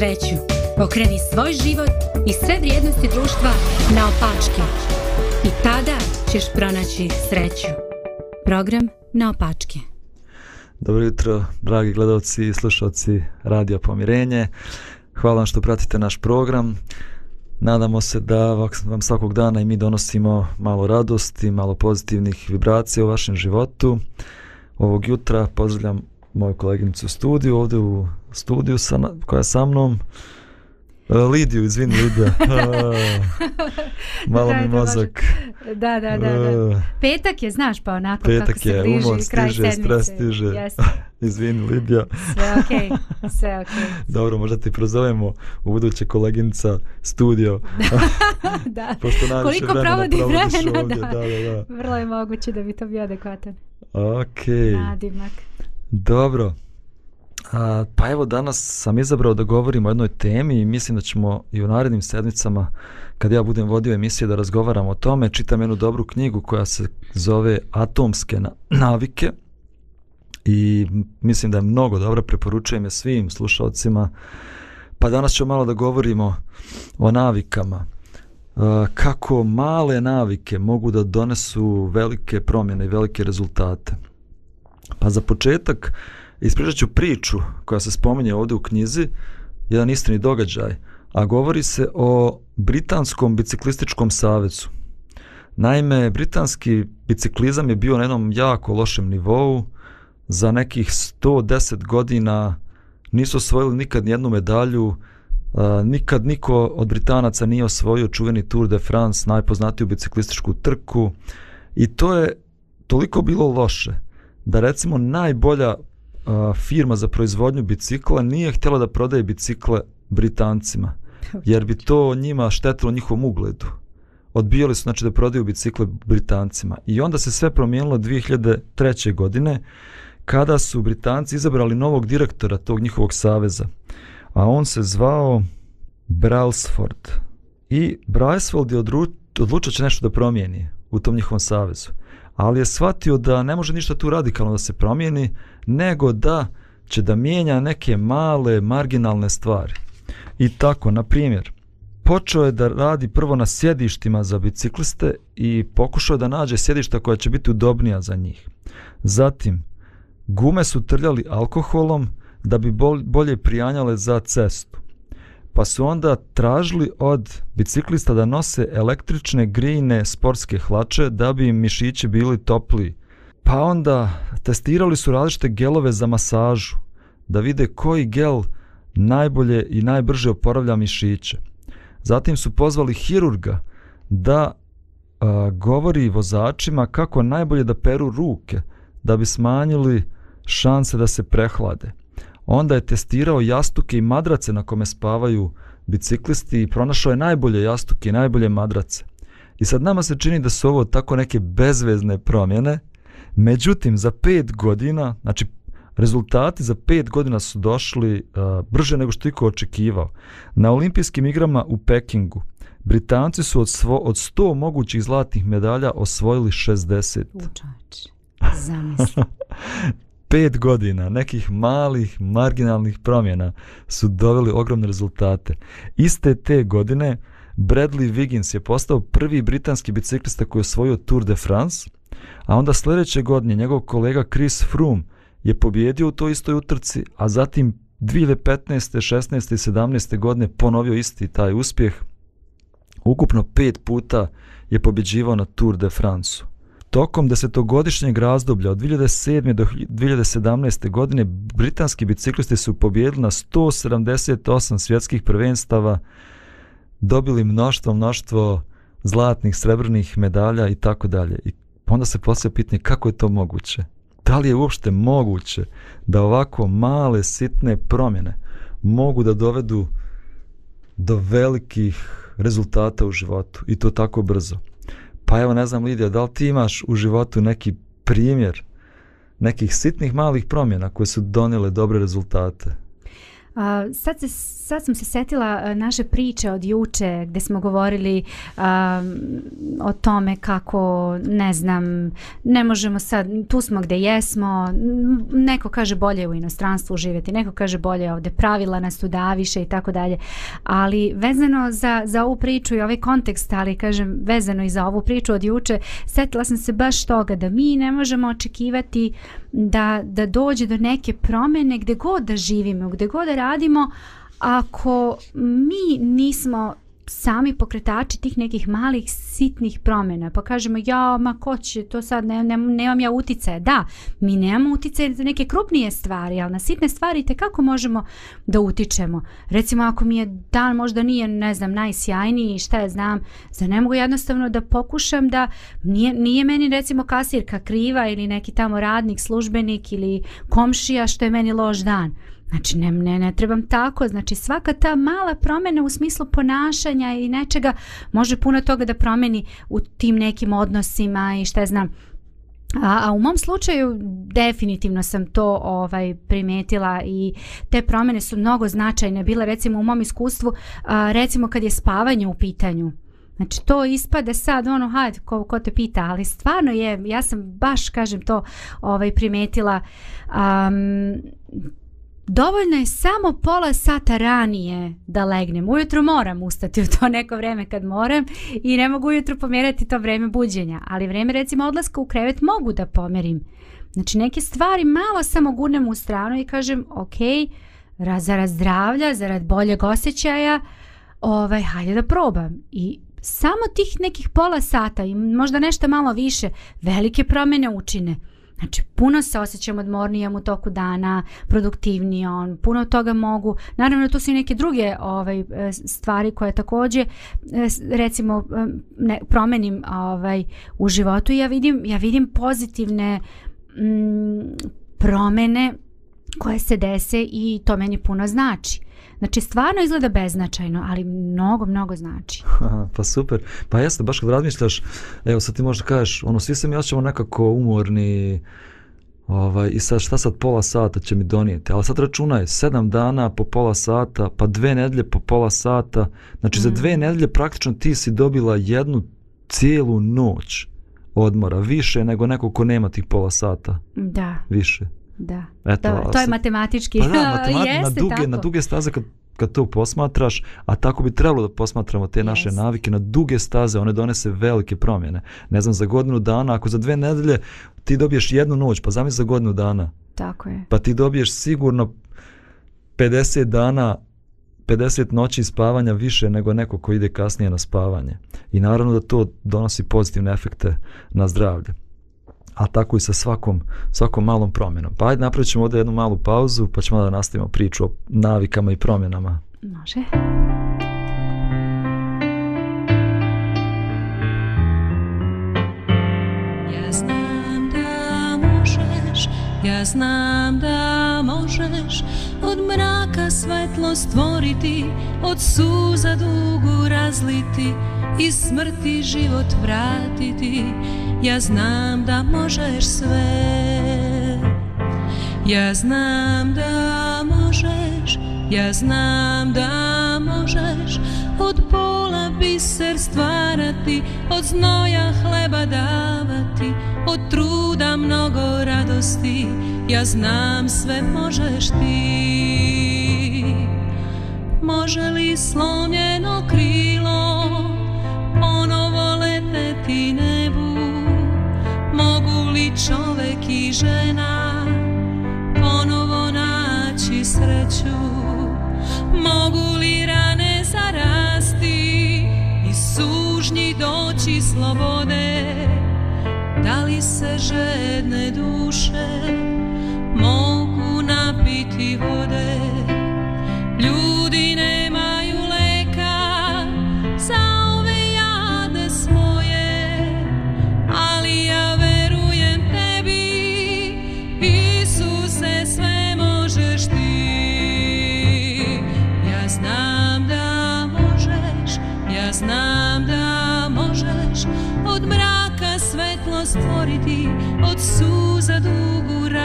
sreću. Pokreni svoj život i sve vrijednosti društva na opačke. I tada ćeš pronaći sreću. Program na opačke. Dobro jutro, dragi gledalci i slušalci Radio Pomirenje. Hvala vam što pratite naš program. Nadamo se da vam svakog dana i mi donosimo malo radosti, malo pozitivnih vibracija u vašem životu. Ovog jutra pozdravljam moju koleginicu u studiju ovdje u studiju sa, koja sa mnom. E, Lidiju, izvini Lidija. E, malo mi mozak. Da, da, da, da. E, petak je, znaš, pa onako Petak kako je, se bliži kraj stiže, sedmice. stres stiže. Yes. izvini Lidija. Sve okej, okay. sve okej. Okay. Dobro, možda ti prozovemo u buduće koleginica studio. da, Pošto koliko vremena provodi vremena, ovdje. Da. Da, da, da. Vrlo je moguće da bi to bio adekvatan. Okej. Okay. Nadimak. Dobro. Dobro. A, pa evo danas sam izabrao da govorim o jednoj temi i mislim da ćemo i u narednim sedmicama kad ja budem vodio emisije da razgovaram o tome. Čitam jednu dobru knjigu koja se zove Atomske navike i mislim da je mnogo dobra, preporučujem je svim slušalcima. Pa danas ćemo malo da govorimo o navikama. A, e, kako male navike mogu da donesu velike promjene i velike rezultate. Pa za početak, a, ispričat ću priču koja se spominje ovdje u knjizi, jedan istini događaj, a govori se o Britanskom biciklističkom savjecu. Naime, britanski biciklizam je bio na jednom jako lošem nivou, za nekih 110 godina nisu osvojili nikad jednu medalju, e, nikad niko od Britanaca nije osvojio čuveni Tour de France, najpoznatiju biciklističku trku, i to je toliko bilo loše, da recimo najbolja a, firma za proizvodnju bicikla nije htjela da prodaje bicikle Britancima, jer bi to njima štetilo njihovom ugledu. Odbijali su znači, da prodaju bicikle Britancima. I onda se sve promijenilo 2003. godine, kada su Britanci izabrali novog direktora tog njihovog saveza. A on se zvao Brailsford. I Brailsford je odru, odlučio će nešto da promijeni u tom njihovom savezu ali je shvatio da ne može ništa tu radikalno da se promijeni, nego da će da mijenja neke male marginalne stvari. I tako, na primjer, počeo je da radi prvo na sjedištima za bicikliste i pokušao je da nađe sjedišta koja će biti udobnija za njih. Zatim, gume su trljali alkoholom da bi bolje prijanjale za cestu pa su onda tražili od biciklista da nose električne grijne sportske hlače da bi im mišiće bili topli. Pa onda testirali su različite gelove za masažu da vide koji gel najbolje i najbrže oporavlja mišiće. Zatim su pozvali hirurga da a, govori vozačima kako najbolje da peru ruke da bi smanjili šanse da se prehlade. Onda je testirao jastuke i madrace na kome spavaju biciklisti i pronašao je najbolje jastuke i najbolje madrace. I sad nama se čini da su ovo tako neke bezvezne promjene, međutim za pet godina, znači rezultati za pet godina su došli uh, brže nego što iko očekivao. Na olimpijskim igrama u Pekingu Britanci su od, svo, od 100 mogućih zlatnih medalja osvojili 60. Učač, zamisli. pet godina nekih malih marginalnih promjena su doveli ogromne rezultate. Iste te godine Bradley Wiggins je postao prvi britanski biciklista koji je osvojio Tour de France, a onda sljedeće godine njegov kolega Chris Froome je pobjedio u toj istoj utrci, a zatim 2015. 16. i 17. godine ponovio isti taj uspjeh. Ukupno pet puta je pobjeđivao na Tour de France. Tokom desetogodišnjeg razdoblja od 2007. do 2017. godine britanski biciklisti su pobjedili na 178 svjetskih prvenstava, dobili mnoštvo, mnoštvo zlatnih, srebrnih medalja i tako dalje. I onda se postoje pitanje kako je to moguće? Da li je uopšte moguće da ovako male, sitne promjene mogu da dovedu do velikih rezultata u životu i to tako brzo? Pa evo, ne znam, Lidija, da li ti imaš u životu neki primjer nekih sitnih malih promjena koje su donijele dobre rezultate? A, sad, se, sad sam se setila a, e, naše priče od juče gde smo govorili a, o tome kako, ne znam, ne možemo sad, tu smo gde jesmo, neko kaže bolje u inostranstvu živjeti, neko kaže bolje ovde, pravila nas tu daviše i tako dalje, ali vezano za, za ovu priču i ovaj kontekst, ali kažem vezano i za ovu priču od juče, setila sam se baš toga da mi ne možemo očekivati da, da dođe do neke promene gde god da živimo, gde god da radimo ako mi nismo sami pokretači tih nekih malih sitnih promjena. Pa kažemo, ja, ma ko će, to sad ne, ne, nemam ja utice. Da, mi nemamo utice za neke krupnije stvari, ali na sitne stvari te kako možemo da utičemo. Recimo, ako mi je dan možda nije, ne znam, najsjajniji, šta je znam, za ne mogu jednostavno da pokušam da nije, nije meni, recimo, kasirka kriva ili neki tamo radnik, službenik ili komšija što je meni loš dan. Znači, ne, ne, ne trebam tako. Znači, svaka ta mala promjena u smislu ponašanja i nečega može puno toga da promeni u tim nekim odnosima i šta znam. A, a u mom slučaju definitivno sam to ovaj primetila i te promjene su mnogo značajne. Bila recimo u mom iskustvu, a, recimo kad je spavanje u pitanju. Znači to ispade sad ono hajde ko, ko te pita ali stvarno je ja sam baš kažem to ovaj primetila um, Dovoljno je samo pola sata ranije da legnem. Ujutru moram ustati u to neko vreme kad moram i ne mogu ujutru pomjerati to vreme buđenja. Ali vreme recimo odlaska u krevet mogu da pomerim. Znači neke stvari malo samo gurnem u stranu i kažem ok, raz, zarad zdravlja, zarad boljeg osjećaja, ovaj, hajde da probam. I samo tih nekih pola sata i možda nešto malo više velike promjene učine. Znači Znači, puno se osjećam odmornijom u toku dana, produktivnijom, puno toga mogu. Naravno, tu su i neke druge ovaj, e, stvari koje također, e, recimo, e, ne, promenim ovaj, u životu. Ja vidim, ja vidim pozitivne mm, promene promene koje se dese i to meni puno znači. Znači, stvarno izgleda beznačajno, ali mnogo, mnogo znači. Ha, pa super. Pa jeste, baš kad razmišljaš, evo sad ti možda kažeš, ono, svi se mi osjećamo nekako umorni, ovaj, i sad šta sad pola sata će mi donijeti? Ali sad računaj, sedam dana po pola sata, pa dve nedlje po pola sata, znači mm. za mhm. dve nedlje praktično ti si dobila jednu cijelu noć odmora, više nego neko ko nema tih pola sata. Da. Više. Da. Eto, to, to je matematički. Pa da, matematički, na, duge, tako. na duge staze kad, kad to posmatraš, a tako bi trebalo da posmatramo te Jest. naše navike, na duge staze one donese velike promjene. Ne znam, za godinu dana, ako za dve nedelje ti dobiješ jednu noć, pa zamisli za godinu dana. Tako je. Pa ti dobiješ sigurno 50 dana 50 noći spavanja više nego neko ko ide kasnije na spavanje. I naravno da to donosi pozitivne efekte na zdravlje a tako i sa svakom, svakom malom promjenom. Pa ajde napravit ćemo ovdje jednu malu pauzu pa ćemo da nastavimo priču o navikama i promjenama. Može. Ja znam da možeš od mraka svetlo stvoriti, od suza dugu razliti, i smrti život vratiti ja znam da možeš sve ja znam da možeš ja znam da možeš od pola biser stvarati od znoja hleba davati od truda mnogo radosti ja znam sve možeš ti može li slomljeno krilo ti nebu Mogu li čovek i žena Ponovo naći sreću Mogu li rane zarasti I sužnji doći slobode Da li se žedne duše Mogu napiti vode Mogu napiti vode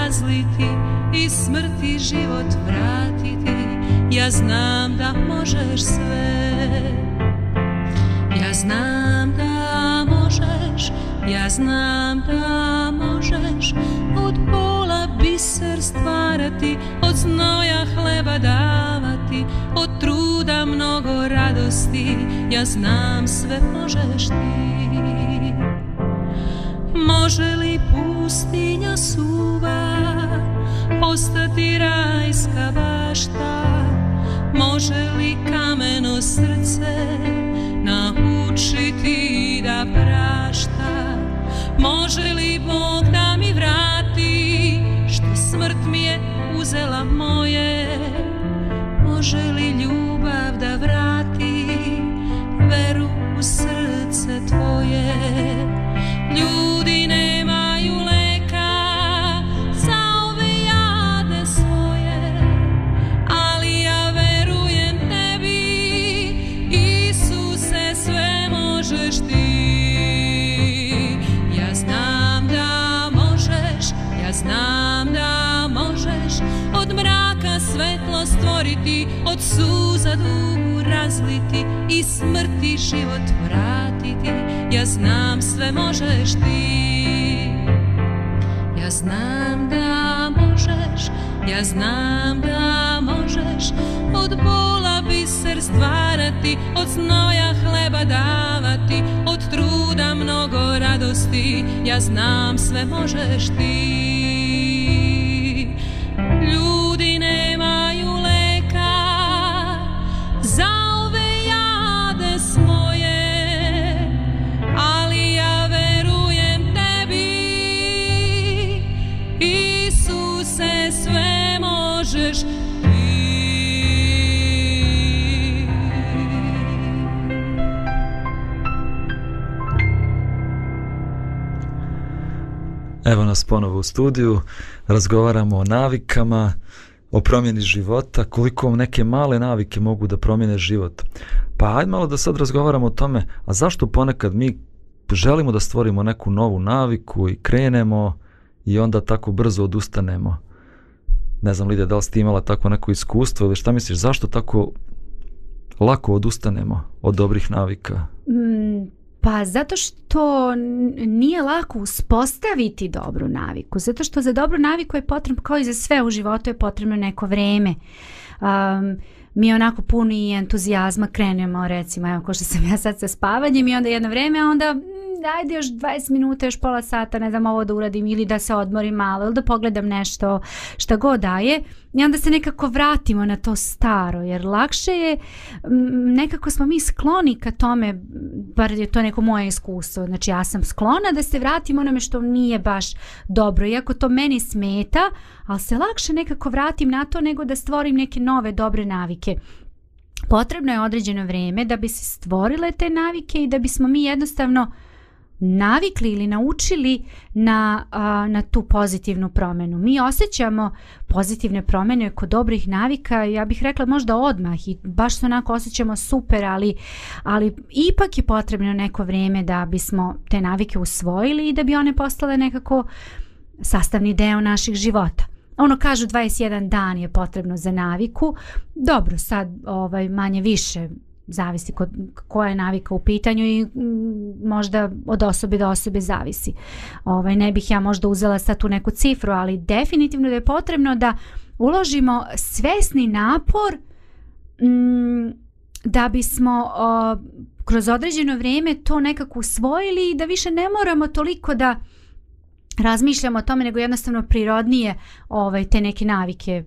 razliti i smrti život vratiti ja znam da možeš sve ja znam da možeš ja znam da možeš od pola biser stvarati od znoja hleba davati od truda mnogo radosti ja znam sve možeš ti Može li pustinja suva postati rajska bašta? Može li kameno srce naučiti da prašta? Može li Bog da mi vrati što smrt mi je uzela moje? Može li ljubav da vrati veru u srce tvoje? dugu razliti i smrti život vratiti ja znam sve možeš ti ja znam da možeš ja znam da možeš od bola biser stvarati od snoja hleba davati od truda mnogo radosti ja znam sve možeš ti ljubav Evo nas ponovo u studiju, razgovaramo o navikama, o promjeni života, koliko neke male navike mogu da promjene život. Pa ajde malo da sad razgovaramo o tome, a zašto ponekad mi želimo da stvorimo neku novu naviku i krenemo i onda tako brzo odustanemo? Ne znam li da li ste imala tako neko iskustvo ili šta misliš, zašto tako lako odustanemo od dobrih navika? Mm, pa zato što nije lako uspostaviti dobru naviku. Zato što za dobru naviku je potrebno, kao i za sve u životu, je potrebno neko vreme. Um, mi onako puni entuzijazma krenemo recimo evo ko što sam ja sad sa spavanjem i onda jedno vreme onda ajde još 20 minuta, još pola sata, ne znam ovo da uradim ili da se odmorim malo ili da pogledam nešto što god daje. I onda se nekako vratimo na to staro jer lakše je, nekako smo mi skloni ka tome, bar je to neko moje iskustvo, znači ja sam sklona da se vratimo onome što nije baš dobro. Iako to meni smeta, ali se lakše nekako vratim na to nego da stvorim neke nove dobre navike. Potrebno je određeno vrijeme da bi se stvorile te navike i da bismo mi jednostavno uh, navikli ili naučili na, a, na tu pozitivnu promenu. Mi osjećamo pozitivne promene kod dobrih navika, ja bih rekla možda odmah i baš se onako osjećamo super, ali, ali ipak je potrebno neko vrijeme da bismo te navike usvojili i da bi one postale nekako sastavni deo naših života. Ono kažu 21 dan je potrebno za naviku. Dobro, sad ovaj manje više zavisi kod, koja je navika u pitanju i m, mm, možda od osobe do osobe zavisi. Ovaj, ne bih ja možda uzela sad tu neku cifru, ali definitivno da je potrebno da uložimo svesni napor m, mm, da bismo o, kroz određeno vrijeme to nekako usvojili i da više ne moramo toliko da razmišljamo o tome nego jednostavno prirodnije ovaj, te neke navike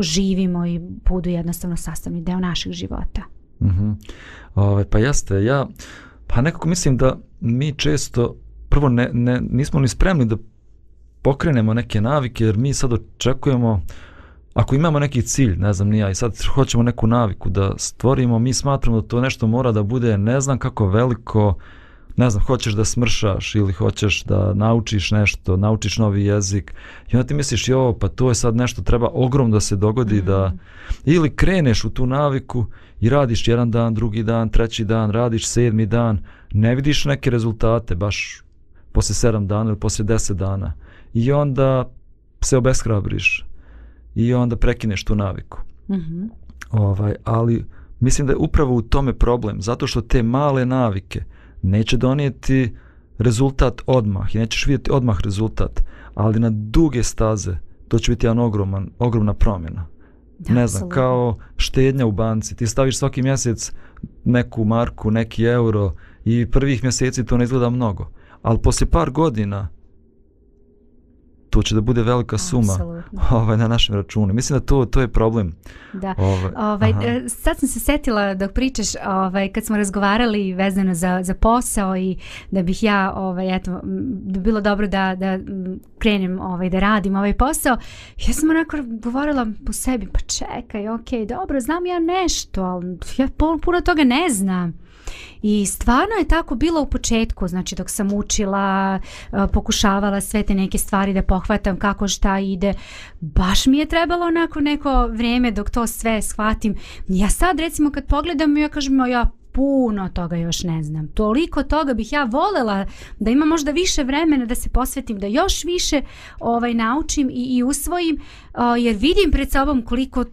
živimo i budu jednostavno sastavni deo naših života. Mhm. Ove, pa jeste, ja pa nekako mislim da mi često prvo ne, ne, nismo ni spremni da pokrenemo neke navike jer mi sad očekujemo ako imamo neki cilj, ne znam ni ja, i sad hoćemo neku naviku da stvorimo, mi smatramo da to nešto mora da bude ne znam kako veliko, ne znam, hoćeš da smršaš ili hoćeš da naučiš nešto, naučiš novi jezik i onda ti misliš, jo, pa to je sad nešto, treba ogrom da se dogodi mm. da mhm. ili kreneš u tu naviku i radiš jedan dan, drugi dan, treći dan, radiš sedmi dan, ne vidiš neke rezultate baš posle sedam dana ili posle deset dana i onda se obeshrabriš i onda prekineš tu naviku. Mm -hmm. ovaj, ali mislim da je upravo u tome problem, zato što te male navike neće donijeti rezultat odmah i nećeš vidjeti odmah rezultat, ali na duge staze to će biti jedan ogroman, ogromna promjena. Da, ne znam, kao štednja u banci. Ti staviš svaki mjesec neku marku, neki euro i prvih mjeseci to ne izgleda mnogo. Ali poslije par godina to će da bude velika suma ovaj, na našem računu. Mislim da to, to je problem. Da. Ovaj, ovaj, e, sad sam se setila dok pričaš ovaj, kad smo razgovarali vezano za, za posao i da bih ja ovaj, eto, da bilo dobro da, da krenem ovaj, da radim ovaj posao. Ja sam onako govorila po sebi pa čekaj, ok, dobro, znam ja nešto, ali ja puno toga ne znam. I stvarno je tako bilo u početku, znači dok sam učila, pokušavala sve te neke stvari da pohvatam kako šta ide, baš mi je trebalo onako neko vrijeme dok to sve shvatim. Ja sad recimo kad pogledam, ja kažem, ja puno toga još ne znam. Toliko toga bih ja volela da ima možda više vremena da se posvetim, da još više ovaj naučim i, i usvojim, jer vidim pred sobom koliko,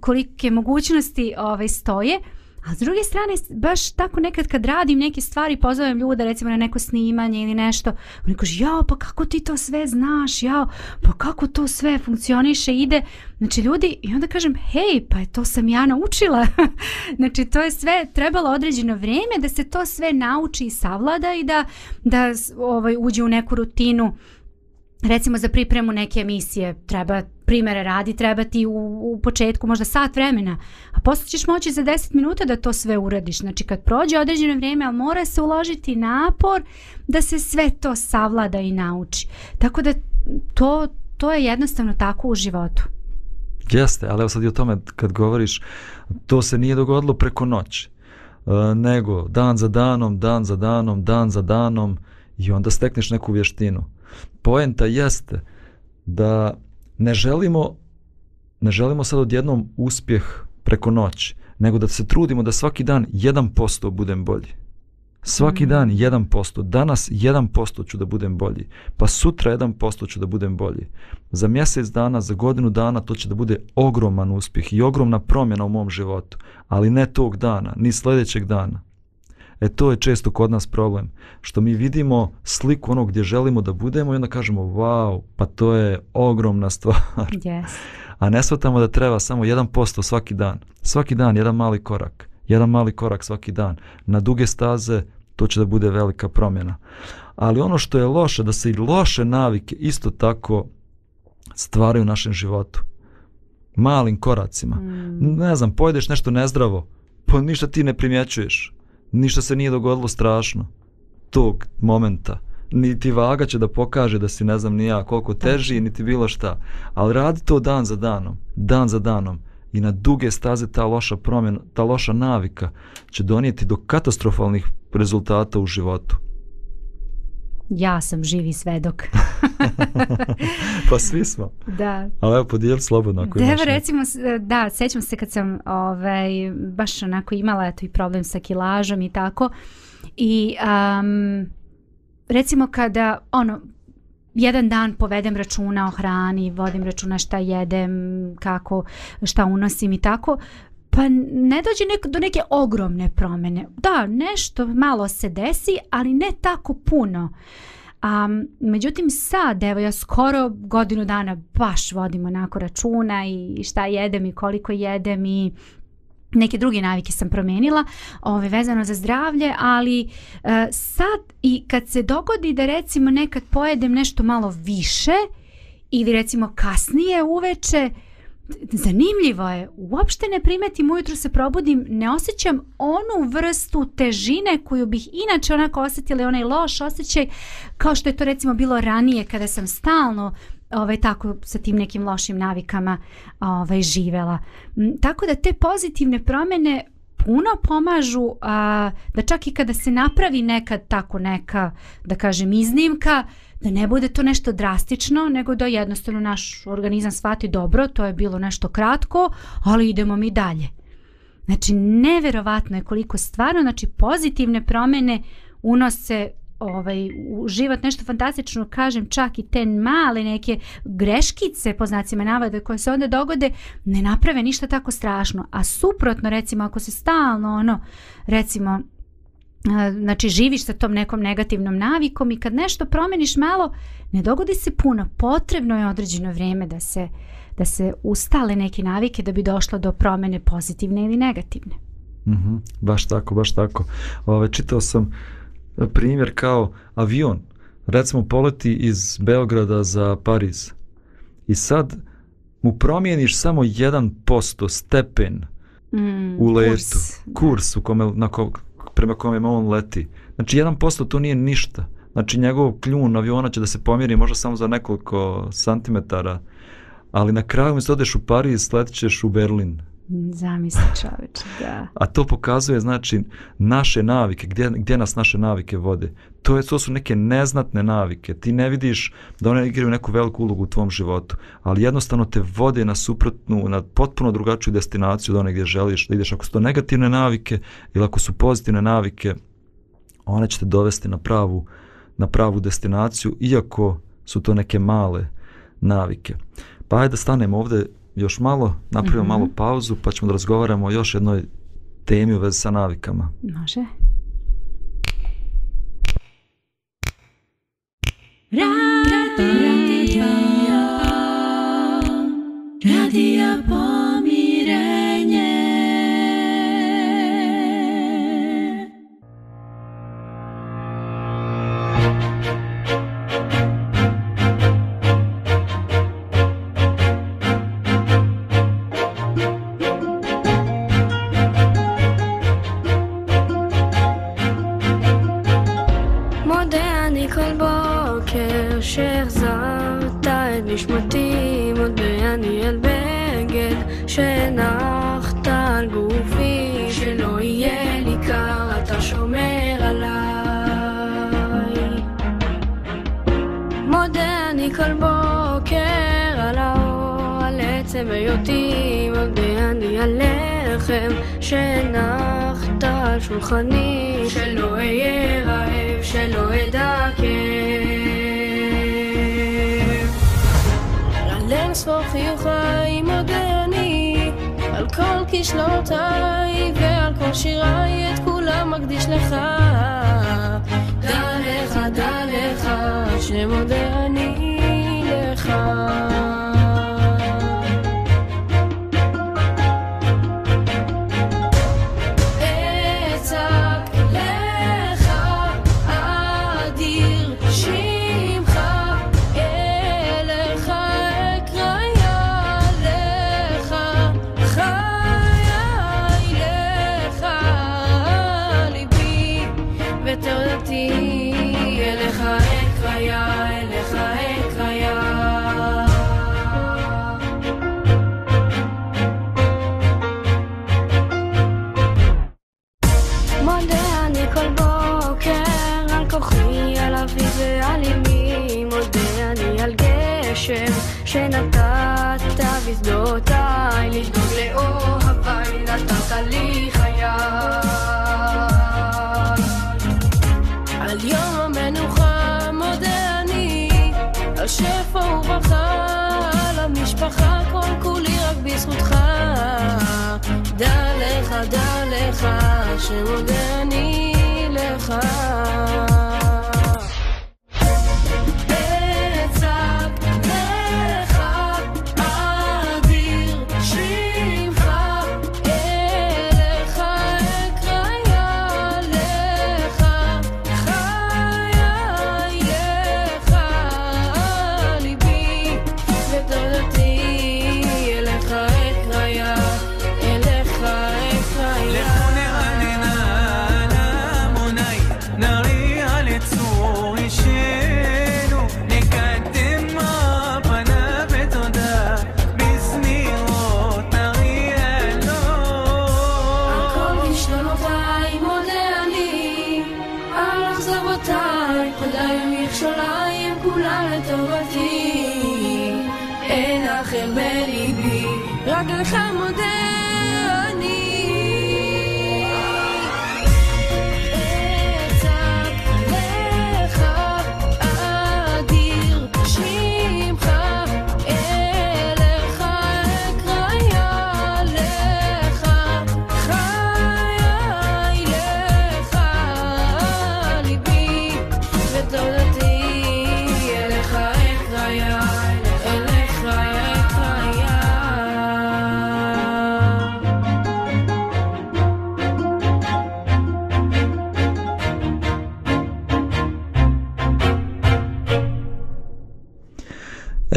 kolike mogućnosti ovaj, stoje. Uh, A s druge strane, baš tako nekad kad radim neke stvari, pozovem ljuda recimo na neko snimanje ili nešto, oni kaže, jao, pa kako ti to sve znaš, jao, pa kako to sve funkcioniše, ide. Znači ljudi, i onda kažem, hej, pa to sam ja naučila. znači to je sve trebalo određeno vrijeme da se to sve nauči i savlada i da, da ovaj, uđe u neku rutinu recimo za pripremu neke emisije treba primere radi, treba ti u, u početku možda sat vremena, a posle ćeš moći za 10 minuta da to sve uradiš. Znači kad prođe određeno vrijeme, ali mora se uložiti napor da se sve to savlada i nauči. Tako da to, to je jednostavno tako u životu. Jeste, ali evo sad i o tome kad govoriš, to se nije dogodilo preko noći, e, nego dan za danom, dan za danom, dan za danom i onda stekneš neku vještinu poenta jeste da ne želimo ne želimo sad odjednom uspjeh preko noći, nego da se trudimo da svaki dan 1% budem bolji. Svaki mm. dan 1%, danas 1% ću da budem bolji, pa sutra 1% ću da budem bolji. Za mjesec dana, za godinu dana to će da bude ogroman uspjeh i ogromna promjena u mom životu, ali ne tog dana, ni sljedećeg dana. E to je često kod nas problem, što mi vidimo sliku onog gdje želimo da budemo i onda kažemo wow, pa to je ogromna stvar. Yes. A ne shvatamo da treba samo 1% svaki dan. Svaki dan jedan mali korak, jedan mali korak svaki dan. Na duge staze to će da bude velika promjena. Ali ono što je loše, da se i loše navike isto tako stvaraju u našem životu. Malim koracima. Mm. Ne znam, pojedeš nešto nezdravo, pa ništa ti ne primjećuješ ništa se nije dogodilo strašno tog momenta. Niti vaga će da pokaže da si ne znam nija koliko teži, niti bilo šta. Ali radi to dan za danom, dan za danom. I na duge staze ta loša promjena, ta loša navika će donijeti do katastrofalnih rezultata u životu. Ja sam živi svedok. pa svi smo. Da. Ali evo podijeli slobodno ako Devo, imaš. recimo, da, sećam se kad sam ovaj, baš onako imala eto, i problem sa kilažom i tako. I um, recimo kada, ono, jedan dan povedem računa o hrani, vodim računa šta jedem, kako, šta unosim i tako. Uh, pa ne dođe nek do neke ogromne promjene. Da, nešto malo se desi, ali ne tako puno. A, um, međutim, sad, evo, ja skoro godinu dana baš vodim onako računa i šta jedem i koliko jedem i neke druge navike sam promijenila ove, vezano za zdravlje, ali e, sad i kad se dogodi da recimo nekad pojedem nešto malo više ili recimo kasnije uveče, zanimljivo je, uopšte ne primetim ujutru se probudim, ne osjećam onu vrstu težine koju bih inače onako osjetila i onaj loš osjećaj, kao što je to recimo bilo ranije kada sam stalno ovaj, tako sa tim nekim lošim navikama ovaj, živela. Mm, tako da te pozitivne promjene puno pomažu a, da čak i kada se napravi nekad tako neka, da kažem, iznimka, da ne bude to nešto drastično, nego da jednostavno naš organizam shvati dobro, to je bilo nešto kratko, ali idemo mi dalje. Znači, neverovatno je koliko stvarno, znači, pozitivne promjene unose ovaj, u život nešto fantastično, kažem, čak i te male neke greškice, po znacima navada, koje se onda dogode, ne naprave ništa tako strašno. A suprotno, recimo, ako se stalno, ono, recimo, znači živiš sa tom nekom negativnom navikom i kad nešto promeniš malo, ne dogodi se puno, potrebno je određeno vrijeme da se, da se ustale neke navike da bi došlo do promene pozitivne ili negativne. Mm -hmm, baš tako, baš tako. Ove, čitao sam e, primjer kao avion, recimo poleti iz Beograda za Pariz i sad mu promijeniš samo 1% stepen mm, u letu, kurs, kurs u kome, na kog, prema kome on leti. Znači 1% to nije ništa. Znači njegov kljun aviona će da se pomjeri možda samo za nekoliko santimetara, ali na kraju mjesto odeš u Pariz, letit ćeš u Berlin. Zamisli čovječ, da. A to pokazuje, znači, naše navike, gdje, gdje nas naše navike vode. To, je, to su neke neznatne navike. Ti ne vidiš da one igraju neku veliku ulogu u tvom životu, ali jednostavno te vode na suprotnu, na potpuno drugačiju destinaciju od one gdje želiš da ideš. Ako su to negativne navike ili ako su pozitivne navike, one će te dovesti na pravu, na pravu destinaciju, iako su to neke male navike. Pa ajde da stanemo ovde, još malo, napravimo mm -hmm. malu pauzu pa ćemo da razgovaramo o još jednoj temi u vezi sa navikama. Može. Radio, radio, radio. נשמתי מודה אני על בגד שהנחת על גופי שלא יהיה לי קר אתה שומר עליי מודה אני כל בוקר על האור על עצם היותי מודה אני על לחם שהנחת על שולחני שלא אהיה רעב שלא אדכא לספור חיוכיי מודה אני על כל כישלונותיי ועל כל שיריי את כולם מקדיש לך דע לך, דע לך, שמודה אני לך משפחה כל כולי רק בזכותך. דע לך, דע לך, שמודה אני לך.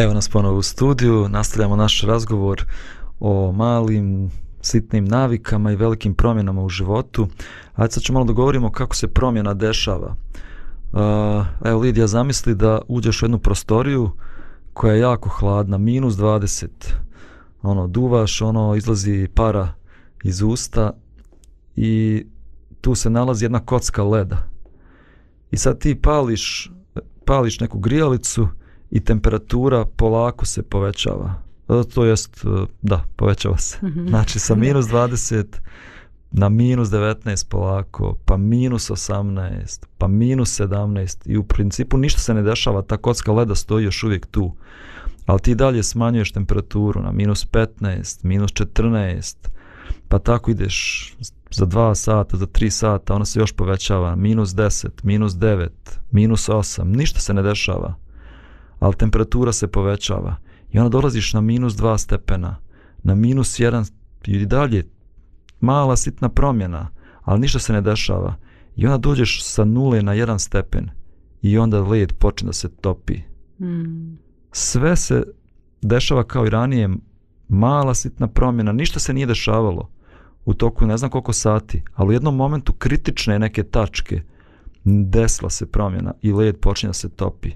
Evo nas ponovo u studiju, nastavljamo naš razgovor o malim sitnim navikama i velikim promjenama u životu. A sad ćemo malo da govorimo kako se promjena dešava. Uh, evo Lidija, zamisli da uđeš u jednu prostoriju koja je jako hladna, minus 20. Ono, duvaš, ono, izlazi para iz usta i tu se nalazi jedna kocka leda. I sad ti pališ, pališ neku grijalicu i i temperatura polako se povećava. E, to jest, e, da, povećava se. Mhm. Znači sa minus 20 na minus 19 polako, pa minus 18, pa minus 17 i u principu ništa se ne dešava, ta kocka leda stoji još uvijek tu. Ali ti dalje smanjuješ temperaturu na minus 15, minus 14, pa tako ideš za 2 sata, za 3 sata, ona se još povećava, minus 10, minus 9, minus 8, ništa se ne dešava ali temperatura se povećava i onda dolaziš na minus 2 stepena, na minus 1 i dalje, mala sitna promjena, ali ništa se ne dešava i onda dođeš sa nule na 1 stepen i onda led počne da se topi. Mm. Sve se dešava kao i ranije, mala sitna promjena, ništa se nije dešavalo u toku ne znam koliko sati, ali u jednom momentu kritične neke tačke desla se promjena i led počinje da se topi.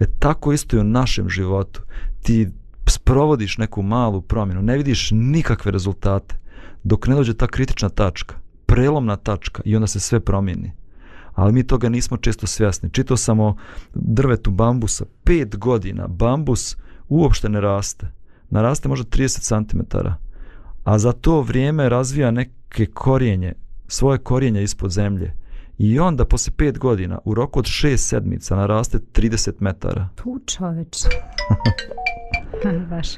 E tako isto je u našem životu. Ti sprovodiš neku malu promjenu, ne vidiš nikakve rezultate dok ne dođe ta kritična tačka, prelomna tačka i onda se sve promijeni. Ali mi toga nismo često svjasni. Čito samo drvetu bambusa, pet godina bambus uopšte ne raste. Naraste možda 30 cm. A za to vrijeme razvija neke korijenje, svoje korijenje ispod zemlje. I onda posle 5 godina u roku od 6 sedmica naraste 30 metara. Tu čoveč. Baš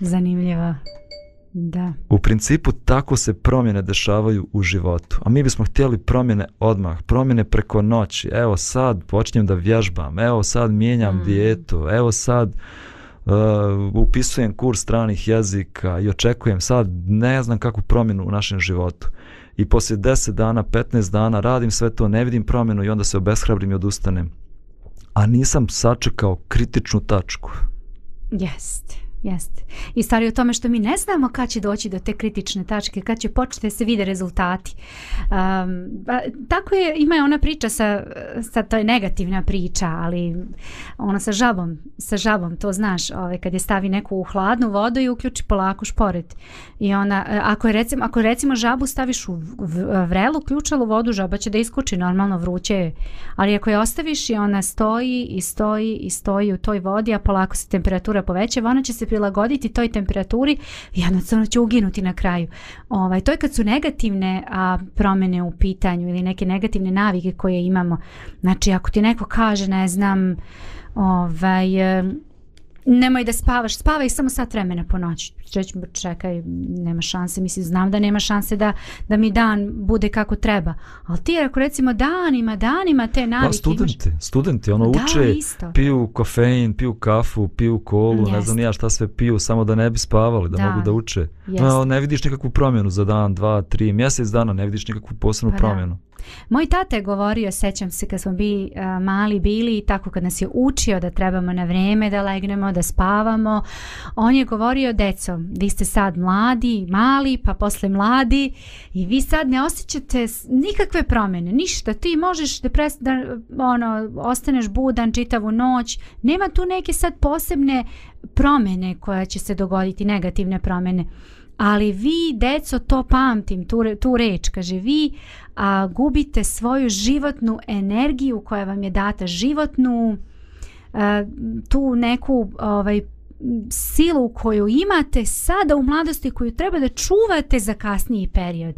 zanimljiva. Da. U principu tako se promjene dešavaju u životu. A mi bismo htjeli promjene odmah, promjene preko noći. Evo sad počinjem da vježbam, evo sad mijenjam mm. dijetu, evo sad uh, upisujem kurs stranih jezika i očekujem sad ne znam kakvu promjenu u našem životu. Uh, i poslije 10 dana, 15 dana radim sve to, ne vidim promjenu i onda se obeshrabrim i odustanem. A nisam sačekao kritičnu tačku. Jeste. Jeste. I stvari o tome što mi ne znamo kad će doći do te kritične tačke, kad će početi da se vide rezultati. Um, ba, tako je, ima je ona priča sa, sa, to je negativna priča, ali ona sa žabom, sa žabom, to znaš, ove, ovaj, kad je stavi neku u hladnu vodu i uključi polako špored. I ona, e, ako, je recimo, ako recimo žabu staviš u vrelu, ključalu vodu, žaba će da iskuči, normalno vruće je. Ali ako je ostaviš i ona stoji i stoji i stoji u toj vodi, a polako se temperatura povećava, ona će se prilagoditi toj temperaturi, jednostavno će uginuti na kraju. Ovaj, to je kad su negativne a, promjene u pitanju ili neke negativne navike koje imamo. Znači, ako ti neko kaže, ne znam, ovaj, e, nemoj da spavaš, spavaj samo sat vremena po noći. Reći mi, čekaj, nema šanse, mislim, znam da nema šanse da, da mi dan bude kako treba. Ali ti, ako recimo danima, danima te navike... Pa, studenti, imaš... studenti, ono, da, uče, isto. piju kofein, piju kafu, piju kolu, Jest. ne znam ja šta sve piju, samo da ne bi spavali, da, da. mogu da uče. Jest. No, ne vidiš nikakvu promjenu za dan, dva, tri, mjesec dana, ne vidiš nikakvu posebnu pa, promjenu. Da. Moj tata je govorio, sećam se kad smo bi, uh, mali bili i tako kad nas je učio da trebamo na vreme da legnemo, da spavamo, on je govorio, deco, vi ste sad mladi, mali, pa posle mladi i vi sad ne osjećate nikakve promjene, ništa, ti možeš da, pres, da ono, ostaneš budan čitavu noć, nema tu neke sad posebne promjene koja će se dogoditi, negativne promjene. Uh, ali vi, deco, to pamtim, tu, tu reč, kaže, vi a, gubite svoju životnu energiju koja vam je data, životnu a, tu neku ovaj, silu koju imate sada u mladosti koju treba da čuvate za kasniji period.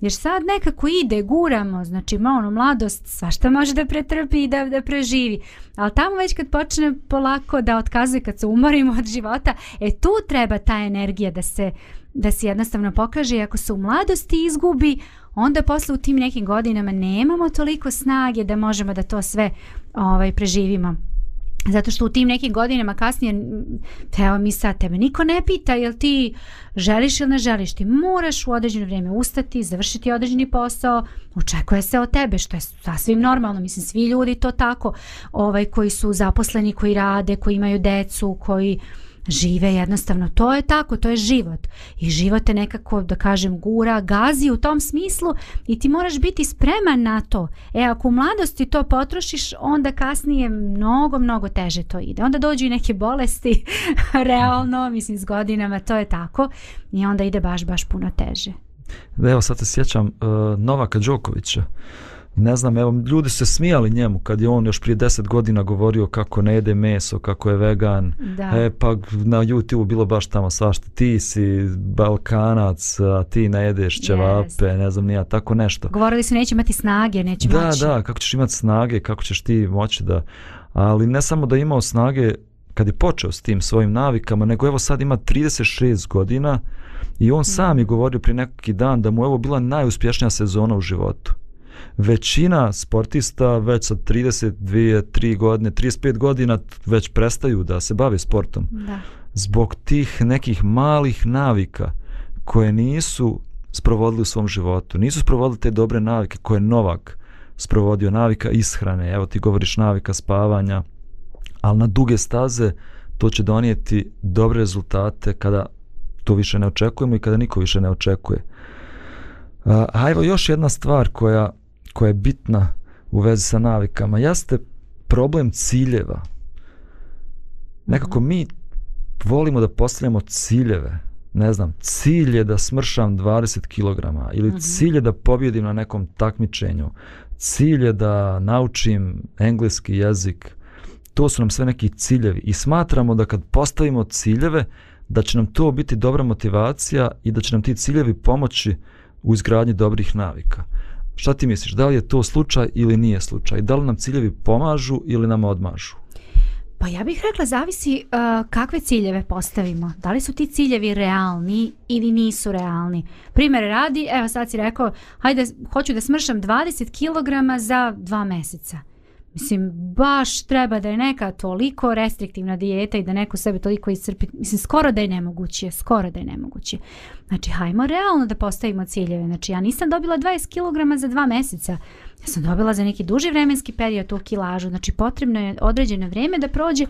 Jer sad nekako ide, guramo, znači ono, mladost svašta može da pretrpi i da, da preživi. Ali tamo već kad počne polako da otkazuje kad se umorimo od života, e tu treba ta energija da se, da se jednostavno pokaže ako se u mladosti izgubi, onda posle u tim nekim godinama nemamo toliko snage da možemo da to sve ovaj preživimo. Zato što u tim nekim godinama kasnije, evo mi sad tebe, niko ne pita jel ti želiš ili ne želiš, ti moraš u određeno vrijeme ustati, završiti određeni posao, očekuje se od tebe, što je sasvim normalno, mislim svi ljudi to tako, ovaj, koji su zaposleni, koji rade, koji imaju decu, koji... Uh, žive jednostavno to je tako to je život i život te nekako da kažem gura gazi u tom smislu i ti moraš biti spreman na to e ako u mladosti to potrošiš onda kasnije mnogo mnogo teže to ide onda dođu i neke bolesti realno mislim s godinama to je tako i onda ide baš baš puno teže evo sad se sjećam uh, Novaka Đokovića uh, ne znam, evo, ljudi se smijali njemu kad je on još prije deset godina govorio kako ne jede meso, kako je vegan. Da. E, pa na YouTube bilo baš tamo svašta. Ti si balkanac, a ti ne jedeš ćevape, yes. ne znam, nija, tako nešto. Govorili su neće imati snage, neće da, moći. Da, da, kako ćeš imati snage, kako ćeš ti moći da... Ali ne samo da imao snage kad je počeo s tim svojim navikama, nego evo sad ima 36 godina i on mm. sam je govorio prije neki dan da mu je ovo bila najuspješnija sezona u životu većina sportista već sa 32, 3 godine, 35 godina već prestaju da se bave sportom. Da. Zbog tih nekih malih navika koje nisu sprovodili u svom životu, nisu sprovodili te dobre navike koje Novak sprovodio, navika ishrane, evo ti govoriš navika spavanja, ali na duge staze to će donijeti dobre rezultate kada to više ne očekujemo i kada niko više ne očekuje. A, a evo još jedna stvar koja koja je bitna u vezi sa navikama jeste problem ciljeva. Nekako mhm. mi volimo da postavljamo ciljeve. Ne znam, cilj je da smršam 20 kg ili mhm. cilj je da pobjedim na nekom takmičenju. Cilj je da naučim engleski jezik. To su nam sve neki ciljevi i smatramo da kad postavimo ciljeve da će nam to biti dobra motivacija i da će nam ti ciljevi pomoći u izgradnji dobrih navika. Mm Šta ti misliš, da li je to slučaj ili nije slučaj? Da li nam ciljevi pomažu ili nam odmažu? Pa ja bih rekla, zavisi uh, kakve ciljeve postavimo. Da li su ti ciljevi realni ili nisu realni? Primjer radi, evo sad si rekao, hajde, hoću da smršam 20 kg za dva meseca. Uh, Mislim, baš treba da je neka toliko restriktivna dijeta i da neko sebe toliko iscrpi. Mislim, skoro da je nemoguće, skoro da je nemoguće. Znači, hajmo realno da postavimo ciljeve. Znači, ja nisam dobila 20 kg za dva meseca. Ja sam dobila za neki duži vremenski period tu kilažu. Znači, potrebno je određeno vrijeme da prođe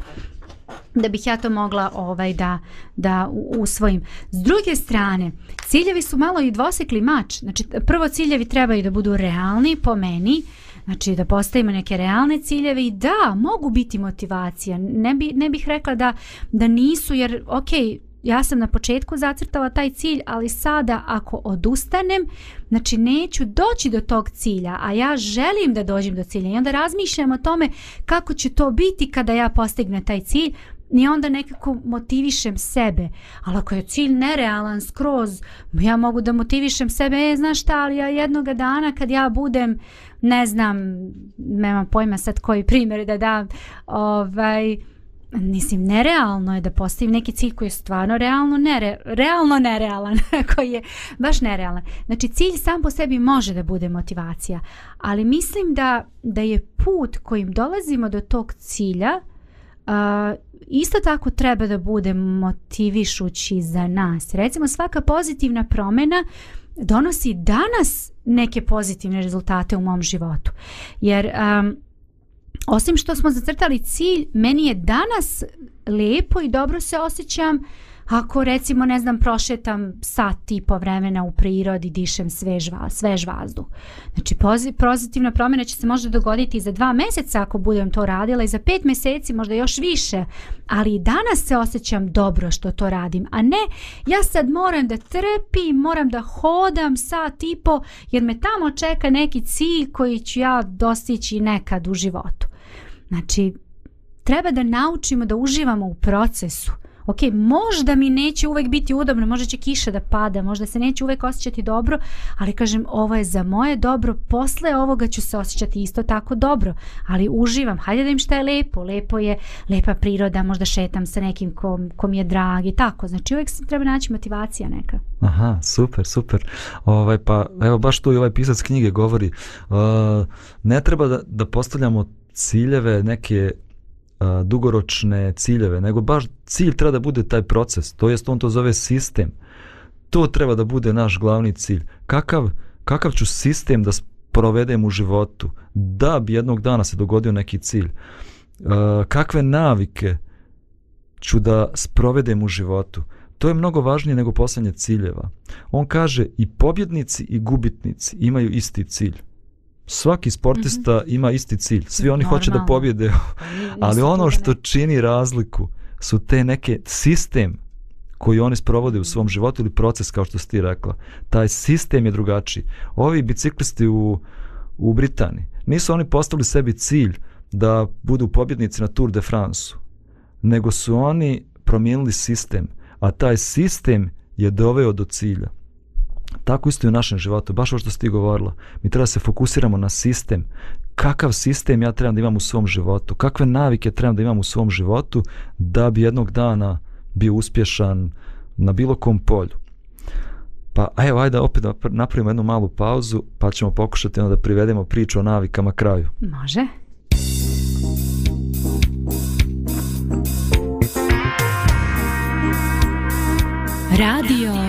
da bih ja to mogla ovaj da, da usvojim. S druge strane, ciljevi su malo i dvosekli mač. Znači, prvo ciljevi trebaju da budu realni po meni. Uh, Znači da postavimo neke realne ciljeve i da, mogu biti motivacija. Ne, bi, ne bih rekla da, da nisu jer ok, ja sam na početku zacrtala taj cilj, ali sada ako odustanem, znači neću doći do tog cilja, a ja želim da dođem do cilja. I onda razmišljam o tome kako će to biti kada ja postignem taj cilj, ni onda nekako motivišem sebe. Ali ako je cilj nerealan skroz, ja mogu da motivišem sebe, e, znaš šta, ali ja jednoga dana kad ja budem uh, ne znam, nema pojma sad koji primjer da da, ovaj, mislim, nerealno je da postavim neki cilj koji je stvarno realno, nere, realno nerealan, koji je baš nerealan. Znači, cilj sam po sebi može da bude motivacija, ali mislim da, da je put kojim dolazimo do tog cilja uh, isto tako treba da bude motivišući za nas. Recimo, svaka pozitivna promjena uh, donosi danas neke pozitivne rezultate u mom životu. Jer um, osim što smo zacrtali cilj, meni je danas lepo i dobro se osjećam uh, ako recimo ne znam prošetam sat i po vremena u prirodi dišem svež, va, svež vazduh znači pozitivna promjena će se možda dogoditi za dva meseca ako budem to radila i za pet meseci možda još više ali i danas se osjećam dobro što to radim a ne ja sad moram da trpim moram da hodam sat i po jer me tamo čeka neki cilj koji ću ja dostići nekad u životu znači treba da naučimo da uživamo u procesu ok, možda mi neće uvek biti udobno, možda će kiša da pada, možda se neće uvek osjećati dobro, ali kažem, ovo je za moje dobro, posle ovoga ću se osjećati isto tako dobro, ali uživam, hajde da im šta je lepo, lepo je, lepa priroda, možda šetam sa nekim kom, kom je drag i tako, znači uvek se treba naći motivacija neka. Aha, super, super. Ovaj, pa, evo, baš tu i ovaj pisac knjige govori, uh, ne treba da, da postavljamo ciljeve neke a, dugoročne ciljeve, nego baš cilj treba da bude taj proces, to jest on to zove sistem. To treba da bude naš glavni cilj. Kakav, kakav ću sistem da provedem u životu, da bi jednog dana se dogodio neki cilj. A, kakve navike ću da sprovedem u životu. To je mnogo važnije nego poslanje ciljeva. On kaže i pobjednici i gubitnici imaju isti cilj svaki sportista mm -hmm. ima isti cilj. Svi oni Normal. hoće da pobjede. Pa Ali ono što čini razliku su te neke sistem koji oni sprovode u mhm. svom životu ili proces kao što ti rekla. Taj sistem je drugačiji. Ovi biciklisti u u Britaniji nisu oni postavili sebi cilj da budu pobjednici na Tour de France, nego su oni promijenili sistem, a taj sistem je doveo do cilja. Tako isto i u našem životu, baš ovo što ste govorila. Mi treba se fokusiramo na sistem. Kakav sistem ja trebam da imam u svom životu? Kakve navike trebam da imam u svom životu da bi jednog dana bio uspješan na bilo kom polju? Pa evo, ajde opet da napravimo jednu malu pauzu pa ćemo pokušati onda da privedemo priču o navikama kraju. Može. Radio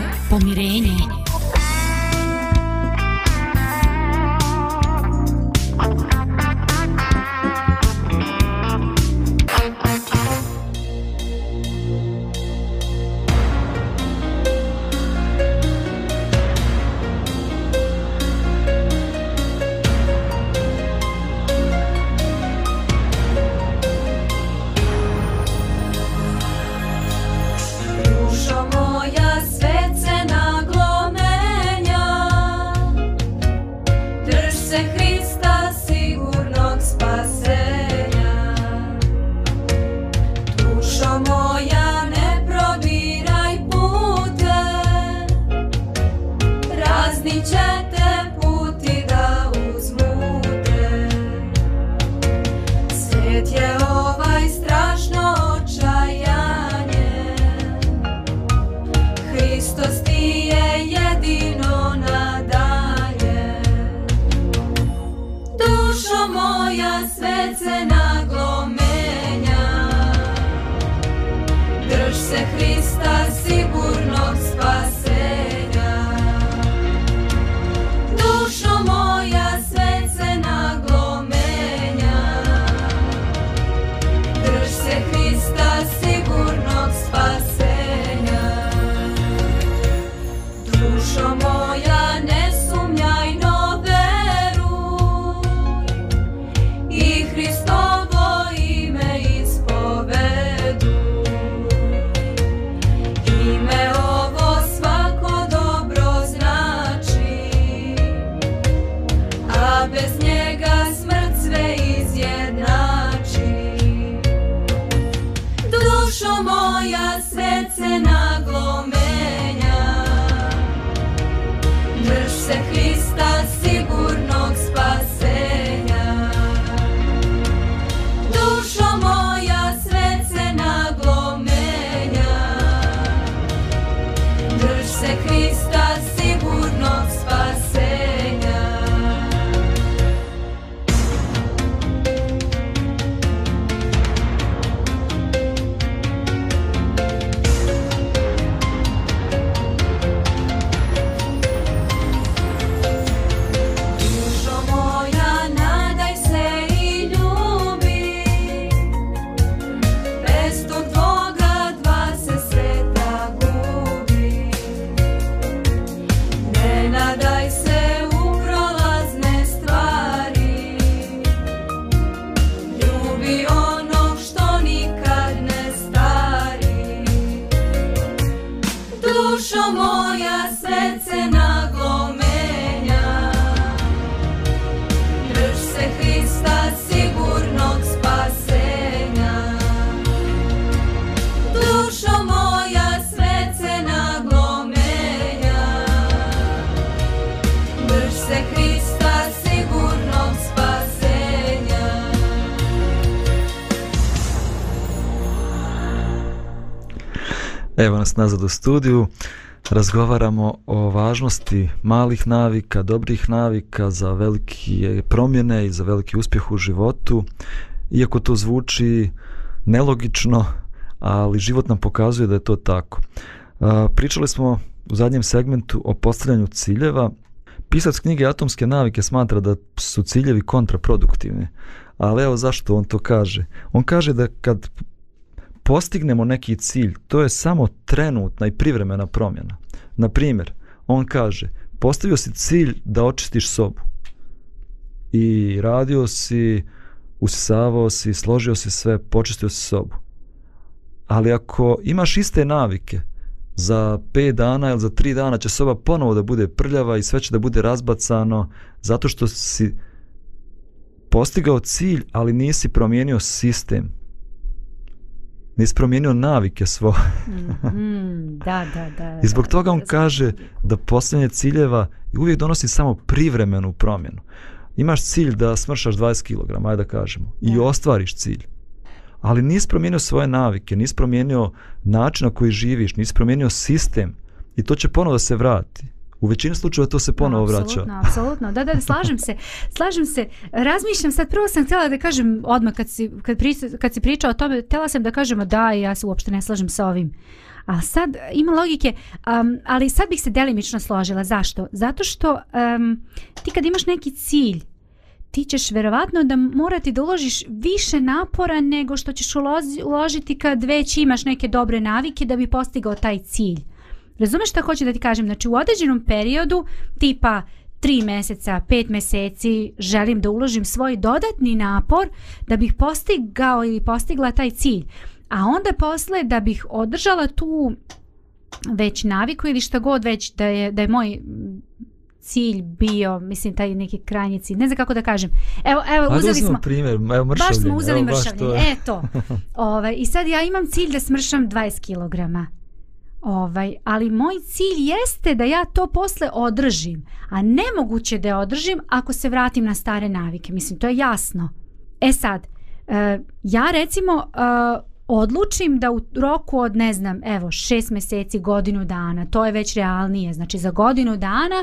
nas nazad u studiju. Razgovaramo o važnosti malih navika, dobrih navika za velike promjene i za veliki uspjeh u životu. Iako to zvuči nelogično, ali život nam pokazuje da je to tako. Pričali smo u zadnjem segmentu o postavljanju ciljeva. Pisac knjige Atomske navike smatra da su ciljevi kontraproduktivni. Ali evo zašto on to kaže. On kaže da kad postignemo neki cilj, to je samo trenutna i privremena promjena. Na primjer, on kaže, postavio si cilj da očistiš sobu. I radio si, usisavao si, složio si sve, počistio si sobu. Ali ako imaš iste navike, za 5 dana ili za 3 dana će soba ponovo da bude prljava i sve će da bude razbacano zato što si postigao cilj, ali nisi promijenio sistem nisi promijenio navike svoje. mm, mm, da, da, da. I zbog toga on da, kaže da postavljanje ciljeva uvijek donosi samo privremenu promjenu. Imaš cilj da smršaš 20 kg, ajde da kažemo, da. i ostvariš cilj. Ali nisi promijenio svoje navike, nisi promijenio način na koji živiš, nisi promijenio sistem i to će ponovo da se vrati. U većini slučajeva to se ponovo no, vraća. Apsolutno, apsolutno. Da, da, da, slažem se. Slažem se. Razmišljam sad, prvo sam htjela da kažem odmah kad si, kad, priča, kad si pričao o tome, htjela sam da kažemo da i ja se uopšte ne slažem sa ovim. A sad ima logike, um, ali sad bih se delimično složila. Zašto? Zato što um, ti kad imaš neki cilj, ti ćeš verovatno da morati da uložiš više napora nego što ćeš uložiti kad već imaš neke dobre navike da bi postigao taj cilj. Razumeš šta hoću da ti kažem? Znači u određenom periodu, tipa tri meseca, pet meseci, želim da uložim svoj dodatni napor da bih postigao ili postigla taj cilj. A onda posle da bih održala tu već naviku ili šta god već da je, da je moj cilj bio, mislim, taj neki krajnji cilj. Ne znam kako da kažem. Evo, evo, A uzeli smo... Primjer, evo mršavljenje. Baš smo uzeli evo, mršavljenje. To... Eto. Ove, ovaj, I sad ja imam cilj da smršam 20 kilograma. Ovaj, ali moj cilj jeste da ja to posle održim, a nemoguće da je održim ako se vratim na stare navike. Mislim, to je jasno. E sad, e, ja recimo e, odlučim da u roku od ne znam evo šest mjeseci godinu dana to je već realnije znači za godinu dana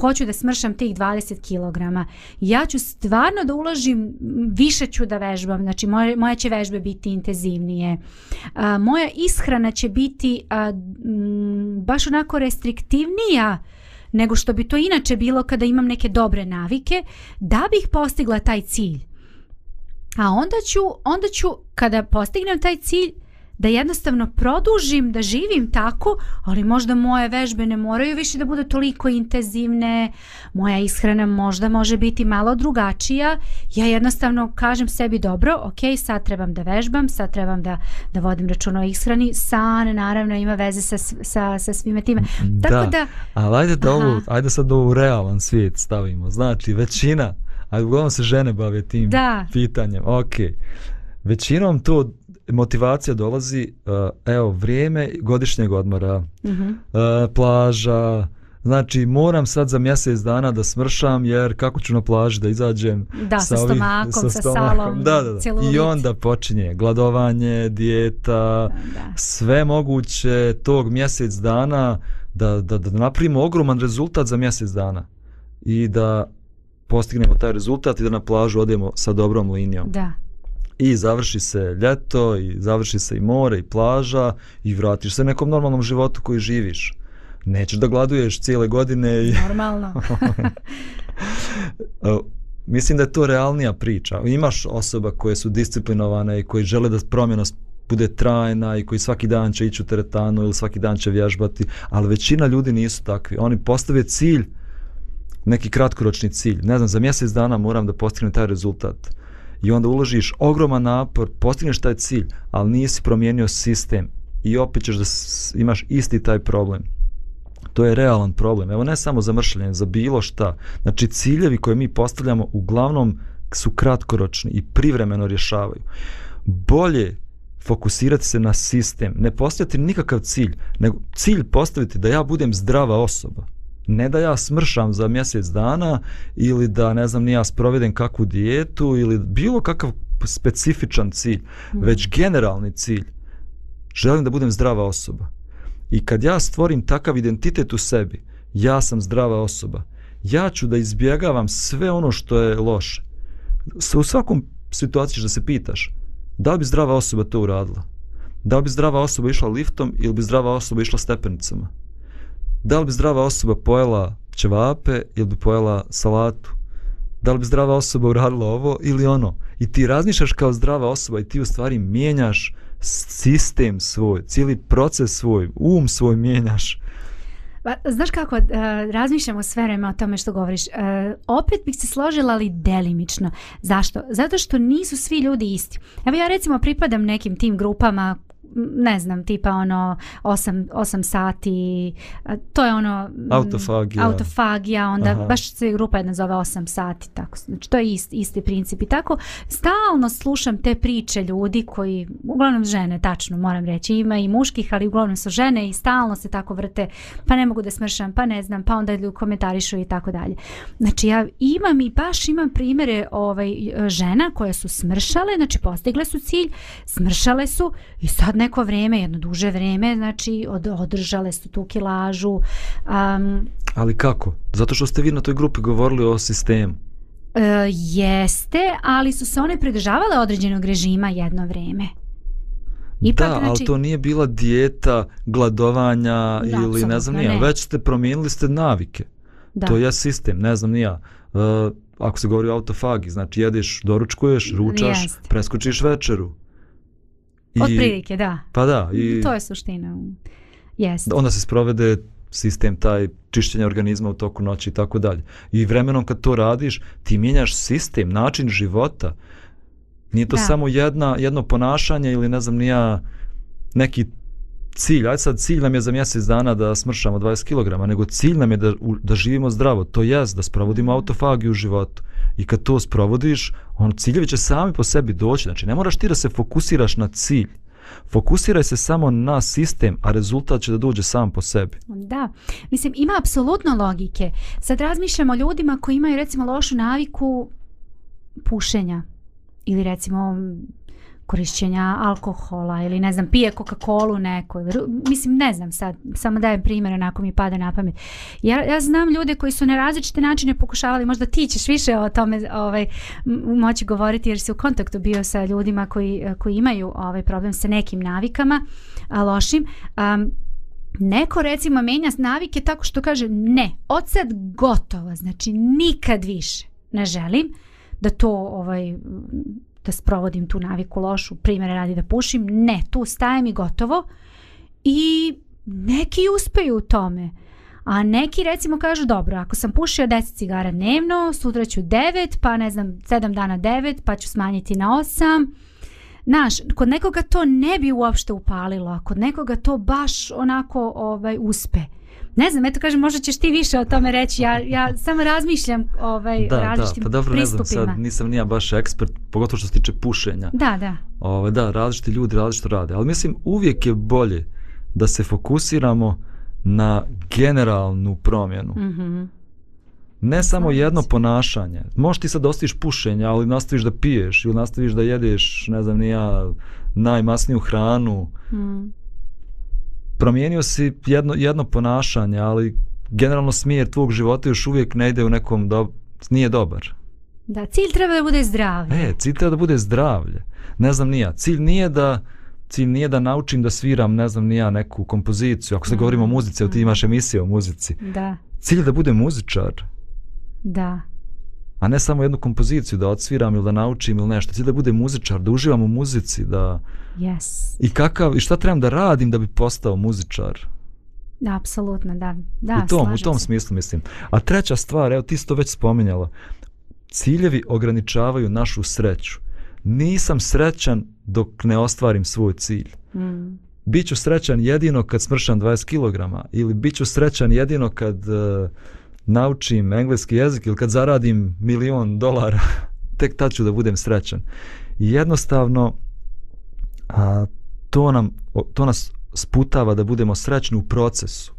hoću da smršam tih 20 kg ja ću stvarno da uložim više ću da vežbam znači moje, moje će vežbe biti intenzivnije a, moja ishrana će biti a, m, baš onako restriktivnija nego što bi to inače bilo kada imam neke dobre navike da bih postigla taj cilj A onda ću, onda ću kada postignem taj cilj da jednostavno produžim, da živim tako, ali možda moje vežbe ne moraju više da bude toliko intenzivne, moja ishrana možda može biti malo drugačija. Ja jednostavno kažem sebi dobro, ok, sad trebam da vežbam, sad trebam da, da vodim račun o ishrani, san naravno ima veze sa, sa, sa svime time. Tako da, da ali ajde, da ovu, ajde sad ovu realan svijet stavimo. Znači, većina, aha. A uglavnom se žene bave tim da. pitanjem. Ok. Većinom to motivacija dolazi, uh, evo, vrijeme godišnjeg odmora, uh -huh. uh, plaža, Znači moram sad za mjesec dana da smršam jer kako ću na plaži da izađem da, sa, sa stomakom, sa, stomakom. sa salom, da, da, da. i onda počinje gladovanje, dijeta, da. sve moguće tog mjesec dana da, da, da napravimo ogroman rezultat za mjesec dana i da postignemo taj rezultat i da na plažu odemo sa dobrom linijom. Da. I završi se ljeto i završi se i more i plaža i vratiš se nekom normalnom životu koji živiš. Nećeš da gladuješ cijele godine. I... Normalno. E, mislim da je to realnija priča. Imaš osoba koje su disciplinovane i koje žele da promjena bude trajna i koji svaki dan će ići u teretanu ili svaki dan će vježbati, ali većina ljudi nisu takvi. Oni postave cilj neki kratkoročni cilj, ne znam, za mjesec dana moram da postignem taj rezultat. I onda uložiš ogroman napor, postigneš taj cilj, ali nisi promijenio sistem i opet ćeš da imaš isti taj problem. To je realan problem. Evo ne samo za mršljenje, za bilo šta. Znači ciljevi koje mi postavljamo uglavnom su kratkoročni i privremeno rješavaju. Bolje fokusirati se na sistem, ne postaviti nikakav cilj, nego cilj postaviti da ja budem zdrava osoba ne da ja smršam za mjesec dana ili da ne znam ni ja sprovedem kakvu dijetu ili bilo kakav specifičan cilj, mm. već generalni cilj. Želim da budem zdrava osoba. I kad ja stvorim takav identitet u sebi, ja sam zdrava osoba, ja ću da izbjegavam sve ono što je loše. U svakom situaciji ćeš da se pitaš, da li bi zdrava osoba to uradila? Da li bi zdrava osoba išla liftom ili bi zdrava osoba išla stepenicama? da li bi zdrava osoba pojela ćevape ili bi pojela salatu? Da li bi zdrava osoba uradila ovo ili ono? I ti razmišljaš kao zdrava osoba i ti u stvari mijenjaš sistem svoj, cijeli proces svoj, um svoj mijenjaš. Ba, pa, znaš kako, uh, razmišljamo sve vreme o tome što govoriš. Uh, opet bih se složila, ali delimično. Zašto? Zato što nisu svi ljudi isti. Evo ja recimo pripadam nekim tim grupama ne znam, tipa ono 8, 8 sati, to je ono... Mm, autofagija. Autofagija, onda Aha. baš se grupa jedna zove 8 sati, tako. Znači, to je ist, isti princip. I tako, stalno slušam te priče ljudi koji, uglavnom žene, tačno moram reći, ima i muških, ali uglavnom su žene i stalno se tako vrte, pa ne mogu da smršam, pa ne znam, pa onda ljudi komentarišu i tako dalje. Znači, ja imam i baš imam primere ovaj, e, žena koje su smršale, znači postigle su cilj, smršale su i sad neko vreme, jedno duže vreme, znači od, održale su tu kilažu. Um, Ali kako? Zato što ste vi na toj grupi govorili o sistemu. Uh, jeste, ali su se one pridržavale određenog režima jedno vreme. Ipak, da, znači, ali to nije bila dijeta gladovanja da, ili ne znam nija. Ne. Već ste promijenili ste navike. Da. To je sistem, ne znam nija. Uh, ako se govori o autofagi, znači jedeš, doručkuješ, ručaš, jeste. preskučiš večeru. I, Od prilike, da. Pa da. I, to je suština. Yes. Onda se sprovede sistem taj čišćenja organizma u toku noći i tako dalje. I vremenom kad to radiš, ti mijenjaš sistem, način života. Nije to da. samo jedna, jedno ponašanje ili ne znam, nija neki cilj, aj sad cilj nam je za mjesec dana da smršamo 20 kg, nego cilj nam je da, u, da živimo zdravo, to je da sprovodimo autofagiju u životu. I kad to sprovodiš, on ciljevi će sami po sebi doći, znači ne moraš ti da se fokusiraš na cilj. Fokusiraj se samo na sistem, a rezultat će da dođe sam po sebi. Da, mislim ima apsolutno logike. Sad razmišljamo o ljudima koji imaju recimo lošu naviku pušenja ili recimo korišćenja alkohola ili ne znam pije Coca-Colu neko ili, mislim ne znam sad samo dajem primjer onako mi pada na pamet ja, ja znam ljude koji su na različite načine pokušavali možda ti ćeš više o tome ovaj, moći govoriti jer si u kontaktu bio sa ljudima koji, koji imaju ovaj problem sa nekim navikama a, lošim um, Neko recimo menja navike tako što kaže ne, od sad gotovo, znači nikad više ne želim da to ovaj da sprovodim tu naviku lošu, primjer radi da pušim, ne, tu stajem i gotovo. I neki uspeju u tome. A neki recimo kažu, dobro, ako sam pušio 10 cigara dnevno, sutra ću 9, pa ne znam, 7 dana 9, pa ću smanjiti na 8. Znaš, kod nekoga to ne bi uopšte upalilo, a kod nekoga to baš onako ovaj uspe. Uh, Ne znam, eto kažem, možda ćeš ti više o tome reći, ja, ja samo razmišljam ovaj, da, različitim pristupima. Da, pa dobro, pristupima. ne znam, sad nisam nija baš ekspert, pogotovo što se tiče pušenja. Da, da. Ove, ovaj, da, različiti ljudi različito rade, ali mislim uvijek je bolje da se fokusiramo na generalnu promjenu. Mm -hmm. Ne da, samo jedno znači. ponašanje. Možeš ti sad ostaviš pušenje, ali nastaviš da piješ ili nastaviš da jedeš, ne znam, nija najmasniju hranu. Mm promijenio si jedno, jedno ponašanje, ali generalno smjer tvog života još uvijek ne ide u nekom do... nije dobar. Da, cilj treba da bude zdravlje. E, cilj treba da bude zdravlje. Ne znam nija, cilj nije da cilj nije da naučim da sviram, ne znam nija, neku kompoziciju. Ako se mhm. govorimo o muzici, ti imaš emisije o muzici. Da. Cilj je da bude muzičar. Da a ne samo jednu kompoziciju da odsviram ili da naučim ili nešto, cilj da bude muzičar, da uživam u muzici, da... Yes. I, kakav, I šta trebam da radim da bi postao muzičar? Da, apsolutno, da. da u tom, u tom se. smislu mislim. A treća stvar, evo ti si to već spominjala, ciljevi ograničavaju našu sreću. Nisam srećan dok ne ostvarim svoj cilj. Mm. Biću srećan jedino kad smršam 20 kg ili biću srećan jedino kad... Uh, naučim engleski jezik ili kad zaradim milion dolara, tek tad ću da budem srećan. I jednostavno, a, to, nam, to nas sputava da budemo srećni u procesu.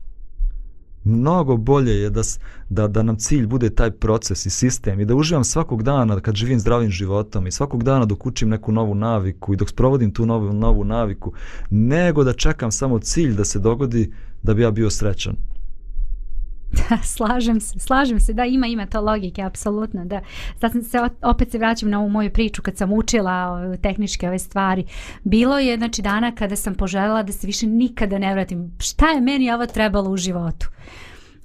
Mnogo bolje je da, da, da nam cilj bude taj proces i sistem i da uživam svakog dana kad živim zdravim životom i svakog dana dok učim neku novu naviku i dok sprovodim tu novu, novu naviku, nego da čekam samo cilj da se dogodi da bi ja bio srećan. Da, slažem se, slažem se, da ima ima to logike, apsolutno, da. Sad se, opet se vraćam na ovu moju priču kad sam učila o, tehničke ove stvari. Bilo je, znači, dana kada sam poželjela da se više nikada ne vratim. Šta je meni ovo trebalo u životu?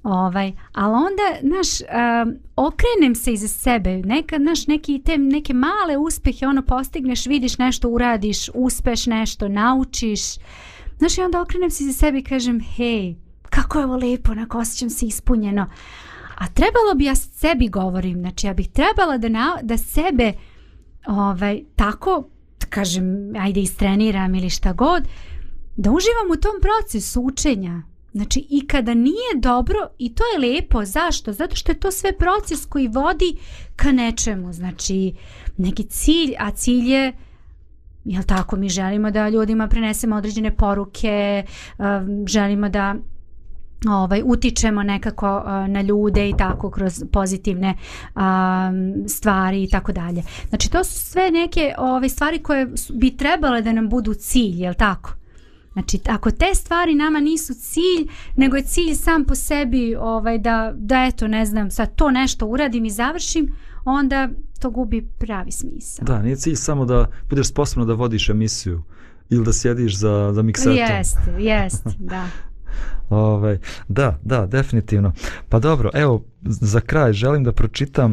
Ovaj, ali onda, znaš, um, okrenem se iza sebe, nekad, znaš, neki, te, neke male uspehe, ono, postigneš, vidiš nešto, uradiš, uspeš nešto, naučiš, znaš, i onda okrenem se iza sebe i kažem, hej, kako je ovo lepo, onako osjećam se ispunjeno. A trebalo bi ja sebi govorim, znači ja bih trebala da, na, da sebe ovaj, tako, kažem, ajde istreniram ili šta god, da uživam u tom procesu učenja. Znači i kada nije dobro i to je lepo, zašto? Zato što je to sve proces koji vodi ka nečemu, znači neki cilj, a cilj je Jel tako mi želimo da ljudima prenesemo određene poruke, um, želimo da ovaj utičemo nekako uh, na ljude i tako kroz pozitivne um, stvari i tako dalje. Znači to su sve neke ove stvari koje bi trebale da nam budu cilj, je tako? Znači ako te stvari nama nisu cilj, nego je cilj sam po sebi ovaj da da eto ne znam, sad to nešto uradim i završim, onda to gubi pravi smisao. Da, nije cilj samo da budeš sposobna da vodiš emisiju ili da sjediš za, za miksetom. Jeste, jeste, da. Ove, ovaj, da, da, definitivno. Pa dobro, evo, za kraj želim da pročitam,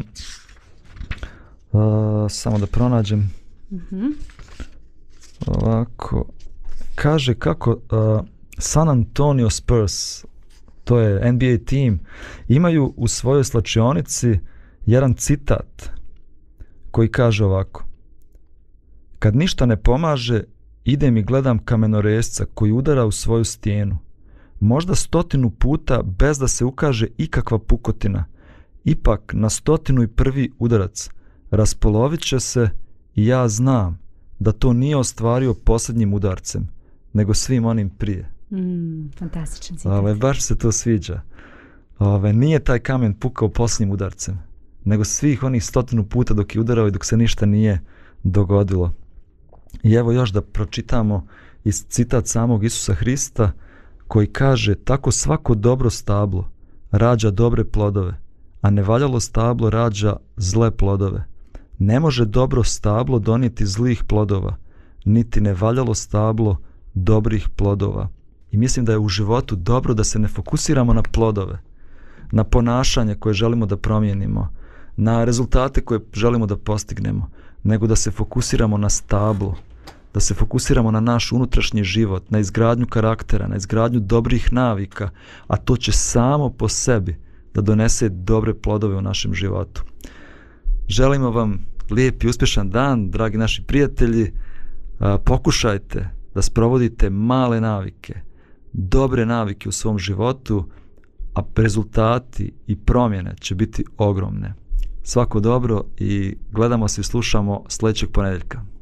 uh, samo da pronađem. Mm -hmm. Ovako, kaže kako uh, San Antonio Spurs, to je NBA team, imaju u svojoj slačionici jedan citat koji kaže ovako. Kad ništa ne pomaže, idem i gledam kamenoresca koji udara u svoju stijenu možda stotinu puta bez da se ukaže ikakva pukotina. Ipak na stotinu i prvi udarac raspolovit će se i ja znam da to nije ostvario posljednjim udarcem, nego svim onim prije. Mm, fantastičan citat. Ale, baš se to sviđa. Ove, nije taj kamen pukao posljednjim udarcem, nego svih onih stotinu puta dok je udarao i dok se ništa nije dogodilo. I evo još da pročitamo iz citat samog Isusa Hrista, uh, koji kaže tako svako dobro stablo rađa dobre plodove, a nevaljalo stablo rađa zle plodove. Ne može dobro stablo donijeti zlih plodova, niti nevaljalo stablo dobrih plodova. I mislim da je u životu dobro da se ne fokusiramo na plodove, na ponašanje koje želimo da promijenimo, na rezultate koje želimo da postignemo, nego da se fokusiramo na stablo da se fokusiramo na naš unutrašnji život, na izgradnju karaktera, na izgradnju dobrih navika, a to će samo po sebi da donese dobre plodove u našem životu. Želimo vam lijep i uspješan dan, dragi naši prijatelji. Pokušajte da sprovodite male navike, dobre navike u svom životu, a rezultati i promjene će biti ogromne. Svako dobro i gledamo se i slušamo sljedećeg ponedjeljka.